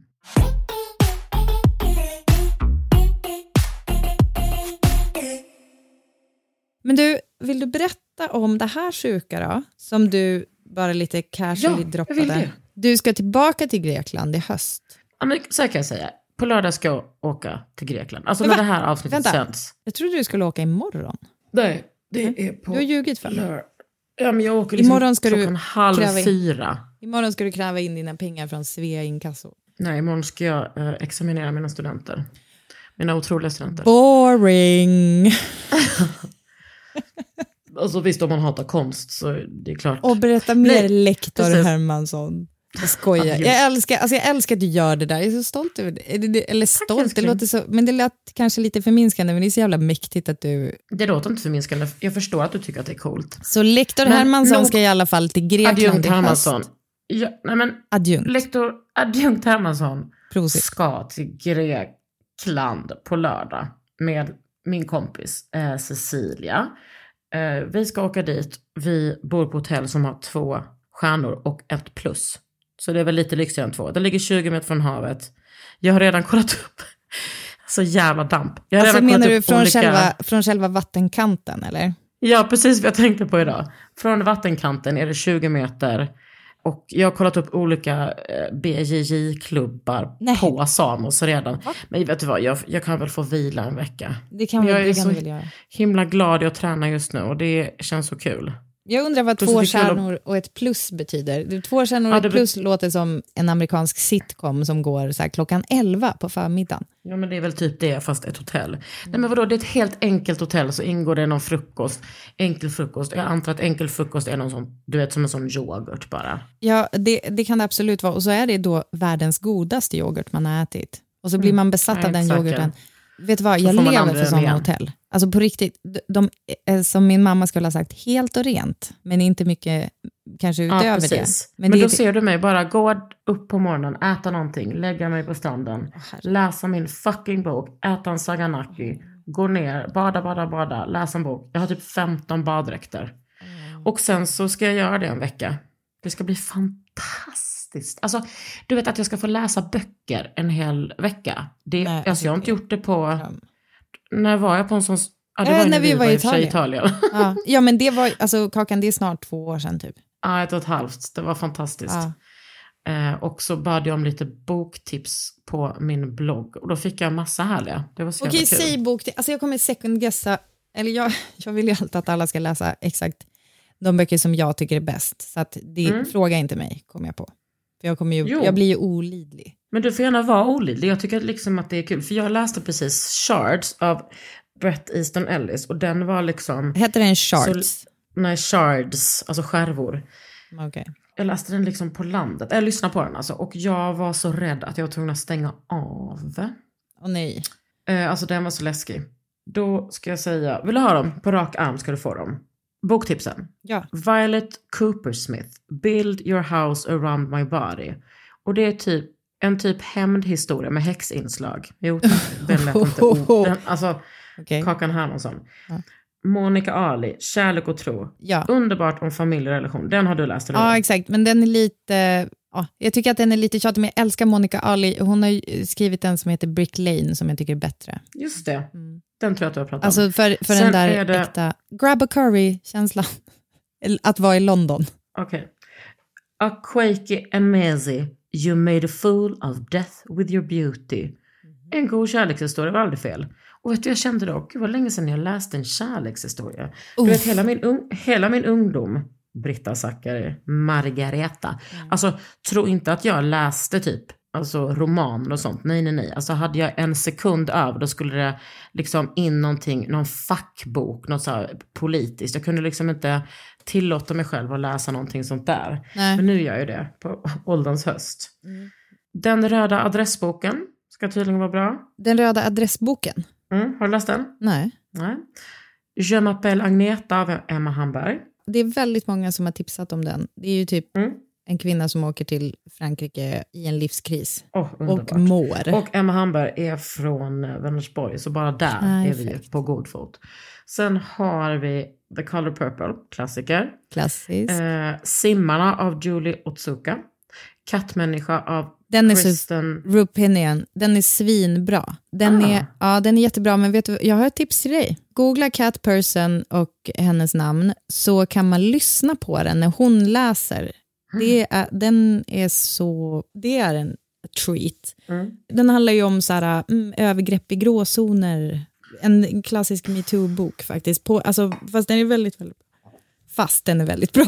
Men du, vill du berätta om det här sjuka då, som du bara lite casually Ja, droppade? Du ska tillbaka till Grekland i höst. Ja, men så kan jag säga. På lördag ska jag åka till Grekland. Alltså Men när va? det här avsnittet Vänta. sänds. Jag trodde du skulle åka imorgon. Nej, det är på... Du har ljugit för mig. lör- Ja, men jag åker liksom Imorgon ska du klockan halv kräva in- fyra. Imorgon ska du kräva in dina pengar från Svea Inkasso. Nej, imorgon ska jag eh, examinera mina studenter. Mina otroliga studenter. Boring! [laughs] Alltså visst, om man hatar konst så är det klart. Och berätta mer, Nej, lektor precis. Hermansson. Jag skojar. Ja, Jag älskar, alltså jag älskar att du gör det där. Jag är så stolt över det. Eller, det- stolt, det älskling. låter så, men det lät kanske lite förminskande, men det är så jävla mäktigt att du... Det låter inte förminskande. Jag förstår att du tycker att det är coolt. Så lektor Men Hermansson nog- ska i alla fall till Grekland Adjunkt Hermansson. Ja, nej men, Adjunkt. lektor adjunkt Hermansson Prosit. ska till Grekland på lördag med min kompis eh, Cecilia. Eh, vi ska åka dit. Vi bor på hotell som har två stjärnor och ett plus. Så det är väl lite lyxigare än två. Det ligger 20 meter från havet. Jag har redan kollat upp. [laughs] Så jävla damp. Jag har Alltså redan menar du från, olika... själva, från själva vattenkanten eller? Ja, precis vad jag tänkte på idag. Från vattenkanten är det 20 meter. Och jag har kollat upp olika eh, BJJ-klubbar på Samos redan. Men vet du vad, jag, jag kan väl få vila en vecka. Det kan, Jag vi, är det kan så- väl. Himla glad jag tränar just nu och det känns så kul. Jag undrar vad två stjärnor och ett plus betyder. Två stjärnor och Ja, ett plus låter som en amerikansk sitcom som går så klockan 11 på förmiddagen. Ja men det är väl typ det fast ett hotell. Nej men vadå, det är ett helt enkelt hotell så ingår det någon frukost. Enkel frukost. Jag antar att enkel frukost är någon sån, du vet som en sån yoghurt bara. Ja, det, det kan det absolut vara. Och så är det då världens godaste yoghurt man har ätit. Och så blir man besatt är av den säker. yoghurten. Vet du vad, jag lever för sådana hotell. Alltså på riktigt, de, de, är, som min mamma skulle ha sagt, helt och rent, men inte mycket kanske utöver Ja, det. precis. Men, det då är- ser du mig bara gå upp på morgonen, äta någonting, lägga mig på stranden, läsa min fucking bok, äta en saganaki, gå ner, bada, bada, bada, läsa en bok. Jag har typ 15 baddräkter. Och sen så ska jag göra det en vecka. Det ska bli fantastiskt. Fantastiskt. Alltså, du vet att jag ska få läsa böcker en hel vecka. Det, Nej, alltså, jag har inte gjort det på... När var jag på en sån... Ja, det Eh, var när vi var i sig Italien. [laughs] Ja, ja, men det var, alltså Kakan, det är snart två år sedan typ. Ja, ett och ett halvt. Det var fantastiskt. Ja. Eh, och så bad jag om lite boktips på min blogg. Och då fick jag massa härliga. Det var så Okej, kul. säg bok. Alltså jag kommer second guessa, eller jag, [laughs] jag vill ju alltid att alla ska läsa exakt de böcker som jag tycker är bäst. Så att det, Mm. fråga inte mig, kommer jag på. För jag, kommer ju, Jo. jag blir ju olidlig. Men du får gärna vara olidlig. Jag tycker liksom att det är kul. För jag läste precis Shards av Brett Easton Ellis. Och den var liksom... Heter den Shards? Så, nej, Shards. Alltså skärvor. Okej. Jag läste den liksom på landet. Jag lyssnade på den alltså. Och jag var så rädd att jag var tvungen att stänga av. Åh nej. Eh, alltså den var så läskig. Då ska jag säga, vill du ha dem? På rak arm ska du få dem. Boktipsen. Ja. Violet Coopersmith, Build your house around my body. Och det är typ en typ hämndhistoria med häxinslag. Jo, den lät inte den, [laughs] Alltså, Okej. Kakan Hermansson. Monica Ali, Kärlek och tro. Ja. Underbart om familjerelation. Den har du läst, eller Ja, exakt. Men den är lite... Ja, jag tycker att den är lite tjatig, men jag älskar Monica Ali. Hon har skrivit en som heter Brick Lane som jag tycker är bättre. Just det. Den tror jag att du har pratat om. Alltså för, för Sen den där är det- äkta grab a curry-känslan. [laughs] Att vara i London. Okej. A quakey messy, you made a fool of death with your beauty. En god kärlekshistoria var aldrig fel. Och vet du, jag kände dock, det var länge sedan jag läste en kärlekshistoria. Du vet, hela min, ung, hela min ungdom, Britta Zackari, Margareta. Alltså, tro inte att jag läste typ alltså romaner och sånt. Nej, nej, nej. Alltså hade jag en sekund över då skulle det liksom in någonting, någon fackbok, något så här politiskt. Jag kunde liksom inte tillåta mig själv att läsa någonting sånt där. Nej. Men nu gör jag det på ålderns höst. Den röda adressboken ska tydligen vara bra. Den röda adressboken? Mm, har du läst den? Nej. Nej. Je m'appelle Agneta av Emma Hamberg. Det är väldigt många som har tipsat om den. Det är ju typ Mm. En kvinna som åker till Frankrike i en livskris. Underbart. och mår. Och Emma Hamberg är från eh, Vänersborg, så bara där är vi på god fot. Sen har vi The Color Purple, klassiker. Klassiskt. Eh, Simmarna av Julie Otsuka. Kattmänniska av Den är så, Kristen... Rupinian, den är svinbra. Den, Ah. är, ja, den är jättebra, men vet du, jag har ett tips till dig. Googla Cat Person och hennes namn, så kan man lyssna på den när hon läser. Det är, den är så, det är en treat. Mm. Den handlar ju om så här, mm, övergrepp i gråzoner. En klassisk metoo-bok faktiskt. På, alltså, fast den är väldigt, väldigt Fast den är väldigt bra.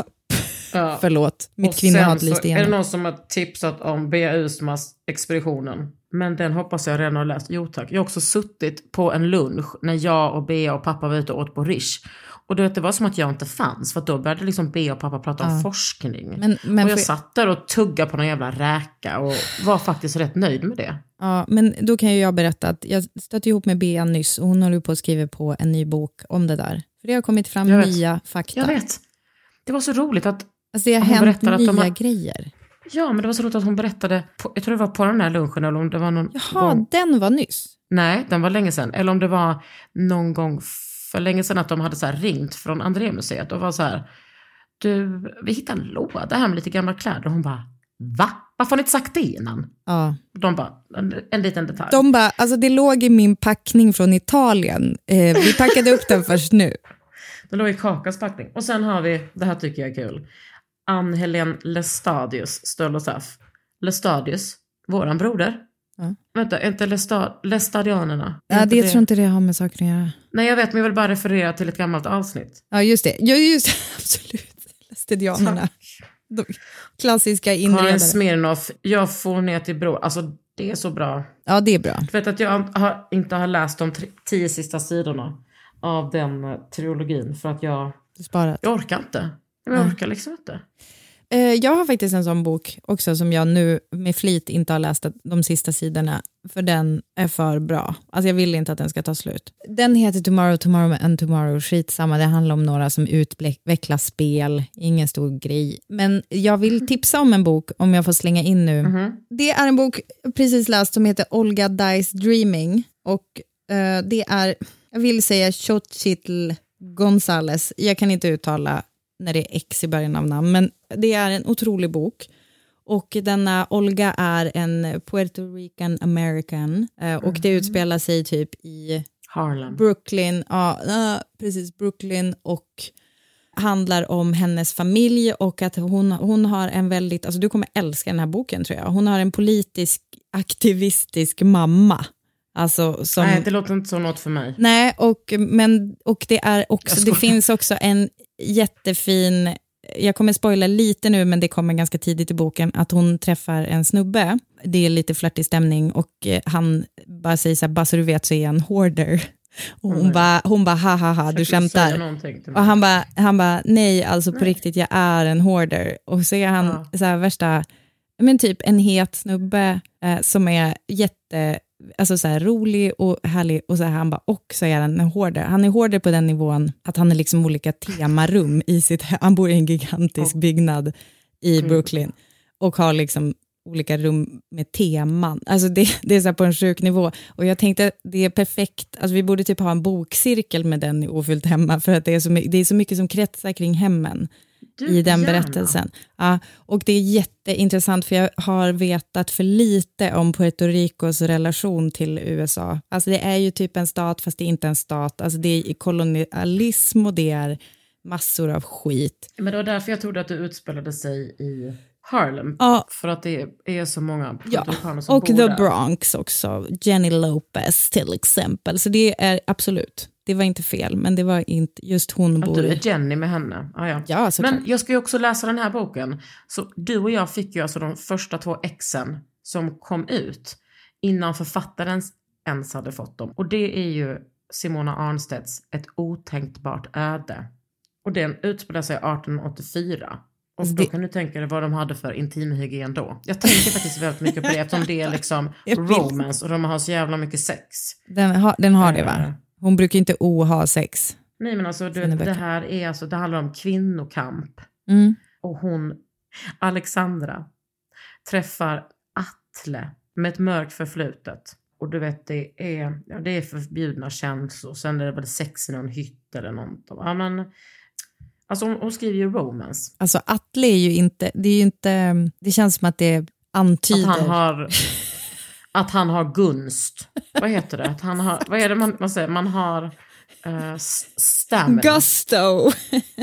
Ja. [laughs] Förlåt, mitt kvinnohat lyste är det igenom. någon som har tipsat om Bea Usmas Expeditionen. Men den hoppas jag redan har läst. Jo tack. Jag har också suttit på en lunch när jag och Bea och pappa var ute och åt på Rish. Och du vet, det var som att jag inte fanns. För då började liksom Bea och pappa prata om Ja. forskning. Men- men och jag jag- satt där och tuggade på någon jävla räka och var faktiskt rätt nöjd med det. Ja, men då kan ju jag berätta att jag stötte ihop med Bea nyss och hon håller på att skriva på en ny bok om det där. För det har kommit fram nya fakta. Jag vet. Det var så roligt att Alltså det har hon hänt berättade att nya de har- grejer. Ja, men det var så roligt att hon berättade, på, jag tror det var på den här lunchen eller om det var någon Jaha, gång. den var nyss. Nej, den var länge sedan. Eller om det var någon gång för länge sedan att de hade så här ringt från Andrémuseet och var så här, du, vi hittade en låda här med lite gamla kläder. Och hon bara, va? Varför har ni inte sagt det innan? Ja. De bara, en, en liten detalj. De bara, alltså det låg i min packning från Italien. Eh, vi packade upp den först nu. [laughs] Det låg i Kakas packning. Och sen har vi, det här tycker jag är kul, Ann-Helén Lestadius, Saff. Lestadius, våran broder. Ja. Vänta, är inte Lestadianerna? Är Ja, inte det tror inte det har med saken att göra. Nej, jag vet, men jag vill bara referera till ett gammalt avsnitt. Ja, just det. Ja, just det. [laughs] Absolut. Lastidianerna. De klassiska Karin inredare. Smirnoff, jag får ner till bro. Alltså, det är så bra. Ja, det är bra. Du vet att jag har, inte har läst de tio sista sidorna av den eh, trilogin för att jag, Sparat. jag orkar inte. Jag orkar liksom inte. Eh, Jag har faktiskt en sån bok också som jag nu med flit inte har läst de sista sidorna, för den är för bra. Alltså jag vill inte att den ska ta slut. Den heter Tomorrow, Tomorrow and Tomorrow, skitsamma, det handlar om några som utvecklar spel, ingen stor grej. Men jag vill tipsa om en bok, om jag får slänga in nu. Det är en bok precis läst som heter Olga Dies Dreaming och eh, det är, jag vill säga Xochitl Gonzales, jag kan inte uttala när det är X i början av namn, men det är en otrolig bok. Och denna Olga är en Puerto Rican American eh, och det utspelar sig typ i Harlem. Brooklyn, ja, precis, Brooklyn och handlar om hennes familj och att hon, hon har en väldigt, alltså du kommer älska den här boken tror jag, hon har en politisk aktivistisk mamma. Alltså som, Nej, det låter inte som något för mig. Nej, och, men, och det, är också, det finns också en jättefin, jag kommer spoila lite nu men det kommer ganska tidigt i boken, att hon träffar en snubbe, det är lite flörtig stämning och eh, han bara säger så här, bara så du vet så är jag en hoarder. Och hon Oj. bara, hon bara ha ha ha, du skämtar. Och han bara, han bara, nej alltså på riktigt, jag är en hoarder. Och så är han så här värsta, men typ en het snubbe eh, som är jätte, alltså så här rolig och härlig. Och så här, han bara, och så är han hoarder. Han är hoarder på den nivån att han är liksom olika temarum i sitt Han bor i en gigantisk byggnad i Brooklyn och har liksom olika rum med teman. Alltså det, det är så på en sjuk nivå. Och jag tänkte det är perfekt, alltså vi borde typ ha en bokcirkel med den i Ofyllt hemma, för att det är så, det är så mycket som kretsar kring hemmen Du, i den gärna. berättelsen. Ja, och det är jätteintressant, för jag har vetat för lite om Puerto Ricos relation till USA. Alltså det är ju typ en stat, fast det är inte en stat. Alltså det är kolonialism och det är massor av skit. Men det var därför jag trodde att det utspelade sig i Harlem. Ja. För att det är så många Ja, som och bor The där. Bronx också. Jenny Lopez till exempel. Så det är absolut, det var inte fel, men det var inte just hon Att bor du är Jenny med henne. Ah, ja. Ja, såklart. Men jag ska ju också läsa den här boken. Så du och jag fick ju alltså de första två exen som kom ut innan författaren ens hade fått dem. Och det är ju Simona Arnstedts Ett otänkbart öde. Och den utspelar sig 1884. Och då kan du tänka dig vad de hade för intimhygien då. Jag tänker faktiskt väldigt mycket på det eftersom det är liksom [laughs] romance och de har så jävla mycket sex. Den har, den har det Eh. va? Hon brukar inte o-ha sex. Nej men alltså du, det här är alltså, det handlar om kvinnokamp. Mm. Och hon, Alexandra, träffar Atle med ett mörkt förflutet. Och du vet det är, ja, det är förbjudna känslor. Sen är det väl sex i någon hytt eller något. Ja, men, alltså hon, hon skriver ju romance. Alltså Atle är ju inte, det är ju inte, det känns som att det antyder. Att han har, [laughs] att han har gunst. Vad heter det? Att han har, vad är det man, man säger? Man har uh, stamina. Gusto!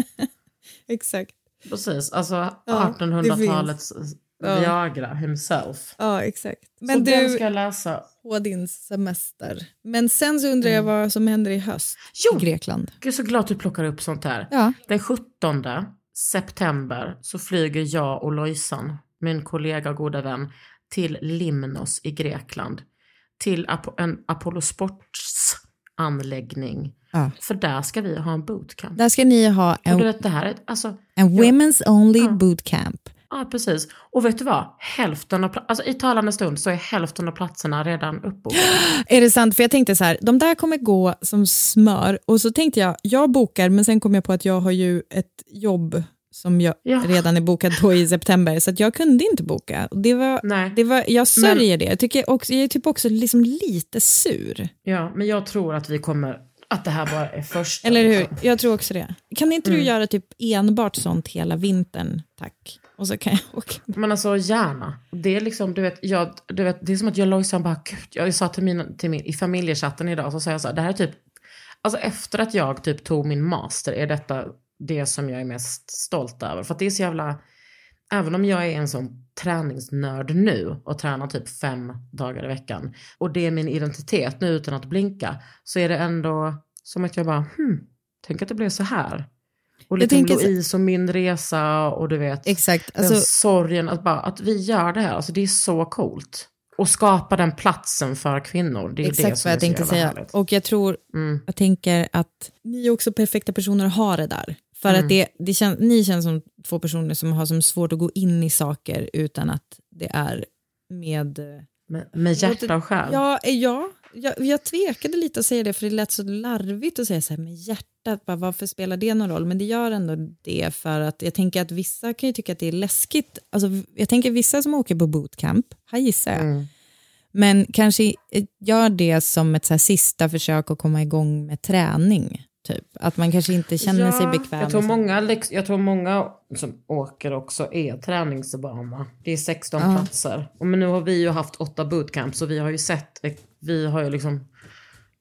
[laughs] Exakt. Precis, alltså Ja, det 1800-talets Ja. Viagra himself. Ja, exakt. så Men den du, ska jag läsa. på din semester. Men sen så undrar jag vad som händer i höst Jo. i Grekland. Jag är så glad att du plockar upp sånt här. Ja. Den 17 september så flyger jag och Lojsan, min kollega och goda vän, till Limnos i Grekland. Till en Apollo Sports anläggning. Ja. För där ska vi ha en bootcamp. Där ska ni ha en, vet det här är, alltså, en women's only Ja. bootcamp. ja precis. Och vet du vad? Hälften av, alltså i talande stund så är hälften av platserna redan uppbokade. [gasps] Är det sant? För jag tänkte så här, de där kommer gå som smör. Och så tänkte jag, jag bokar, men sen kom jag på att jag har ju ett jobb som jag Ja. redan är bokat på i september, så att jag kunde inte boka. Det var, Nej. det var, jag sörjer det. Jag, tycker också, jag är typ också liksom lite sur. Ja, men jag tror att vi kommer, att det här bara är första. Eller hur? liksom. Jag tror också det. Kan inte du Mm. göra typ enbart sånt hela vintern, tack? Och så kan jag [laughs] åka. Men alltså gärna. Det är liksom, du vet, jag, du vet, det är som att jag Lojsan bara, gud, jag sa till min, till min, i familjechatten idag, så sa jag så här, det här är typ, alltså efter att jag typ tog min master är detta det som jag är mest stolt över. För att det är så jävla, även om jag är en sån träningsnörd nu och tränar typ fem dagar i veckan och det är min identitet nu utan att blinka, så är det ändå som att jag bara, hmm, tänk att det blev så här. Och Jag liksom tänker Louise och min resa och du vet. Exakt. Den Alltså, sorgen att, bara, att vi gör det här, alltså det är så coolt. Och skapa den platsen för kvinnor, det är det exakt som vad jag tänkte säga. härligt. Och jag tror, Mm. jag tänker att ni är också perfekta personer att ha det där. För Mm. att det, det kän, ni känns som två personer som har som svårt att gå in i saker utan att det är med... Med, med hjärta och själ. Ja, eh, ja jag, jag tvekade lite att säga det för det lät så larvigt att säga så här med hjärtat, bara, varför spelar det någon roll? Men det gör ändå det för att jag tänker att vissa kan ju tycka att det är läskigt. Alltså, jag tänker vissa som åker på bootcamp, här gissar jag, Mm. men kanske eh, gör det som ett så sista försök att komma igång med träning. Typ. Att man kanske inte känner sig bekväm. Jag tror, många, jag tror många som åker också är träningsvana. Det är 16 Ja. platser. Och men nu har vi ju haft åtta bootcamps så vi har ju sett, vi har ju liksom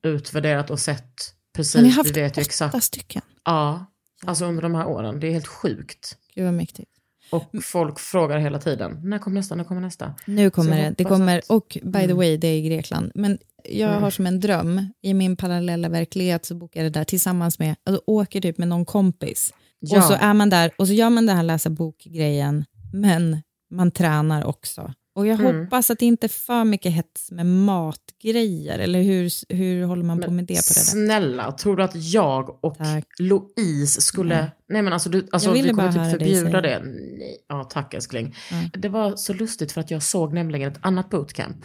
utvärderat och sett precis. Har ni haft vi vet åtta exakt. stycken? Ja, alltså under de här åren. Det är helt sjukt. Gud vad mäktigt. Och folk frågar hela tiden, när kommer nästa, när kommer nästa? Nu kommer det. Det kommer, och by the Mm. way, det är i Grekland. Men jag Mm. har som en dröm, i min parallella verklighet så bokar jag det där tillsammans med, alltså åker typ med någon kompis. Ja. Och så är man där och så gör man det här läsa bok-grejen, men man tränar också. Och jag Mm. hoppas att det inte är för mycket hets med matgrejer, eller hur, hur håller man på med det på det där? Snälla, tror du att jag och Louise skulle... Nej. Nej, men alltså, du, alltså vi kommer typ förbjuda det. Nej. Ja, tack älskling. Ja. Det var så lustigt för att jag såg nämligen ett annat bootcamp.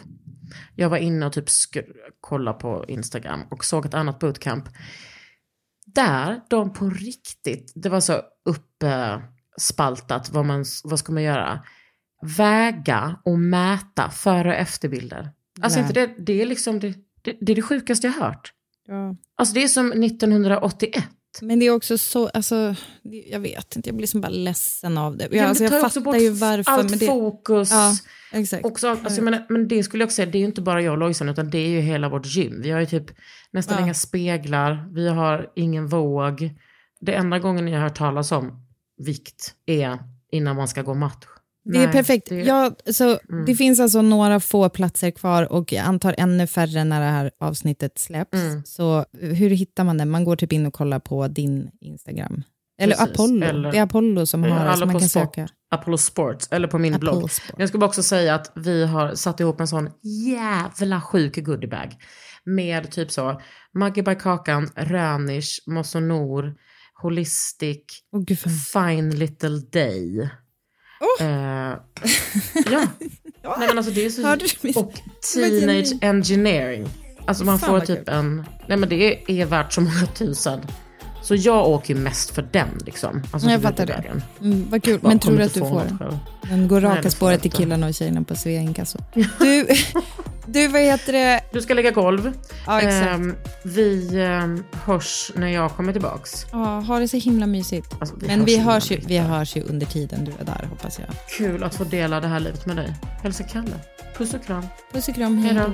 Jag var inne och typ kollade på Instagram och såg ett annat bootcamp. Där de på riktigt, det var så uppspaltat, vad, man, vad ska man göra? Väga och mäta före och efterbilder. Alltså Nej. inte det, det är liksom det, det, det är det sjukaste jag hört. Ja. Alltså det är som 1981. Men det är också så, alltså, jag vet inte, jag blir som bara ledsen av det. Ja, men alltså, jag ju också fattar bort ju varför. allt men det, fokus. Ja, exakt. Också, alltså, jag menar, men det skulle jag också säga, det är ju inte bara jag och Lojsan utan det är ju hela vårt gym. Vi har ju typ nästan Ja. inga speglar, vi har ingen våg. Det enda gången jag har hört talas om vikt är innan man ska gå match. Det är Nej, perfekt. det- Ja, så Mm. Det finns alltså några få platser kvar och jag antar ännu färre när det här avsnittet släpps. Mm. Så hur hittar man det? Man går typ in och kollar på din Instagram. Eller Precis, Apollo. eller- det är Apollo som har det, man kan sport, söka. Apollo Sports, eller på min Apollo blogg. Sport. Jag ska bara också säga att vi har satt ihop en sån jävla sjuk goodiebag. Med typ så, Maggie by Kakan, Rönish, Mosonor, Holistic, vad- Fine Little Day. Eh, [laughs] ja. Nej men alltså det är så... Hörde du min- Och [laughs] Teenage Engineering. Alltså man Fan får typ kul. en... Nej men det är, är värt så många tusen. Så jag åker mest för den liksom. Alltså jag fattar det. Mm, vad kul. Men tror du att du få får den? Den går Nej, raka får spåret till killarna och tjejerna på Svea Inkasso. [laughs] Du, du, vad heter det? Du ska lägga golv. Ja, exakt. Ehm, vi ehm, hörs när jag kommer tillbaks. Ja, ha det så himla mysigt. Alltså, vi Men hörs vi hörs, ju, vi- hörs ju under tiden du är där, hoppas jag. Kul att få dela det här livet med dig. Hälsa Kalle. Puss och kram. Puss och kram, hej då.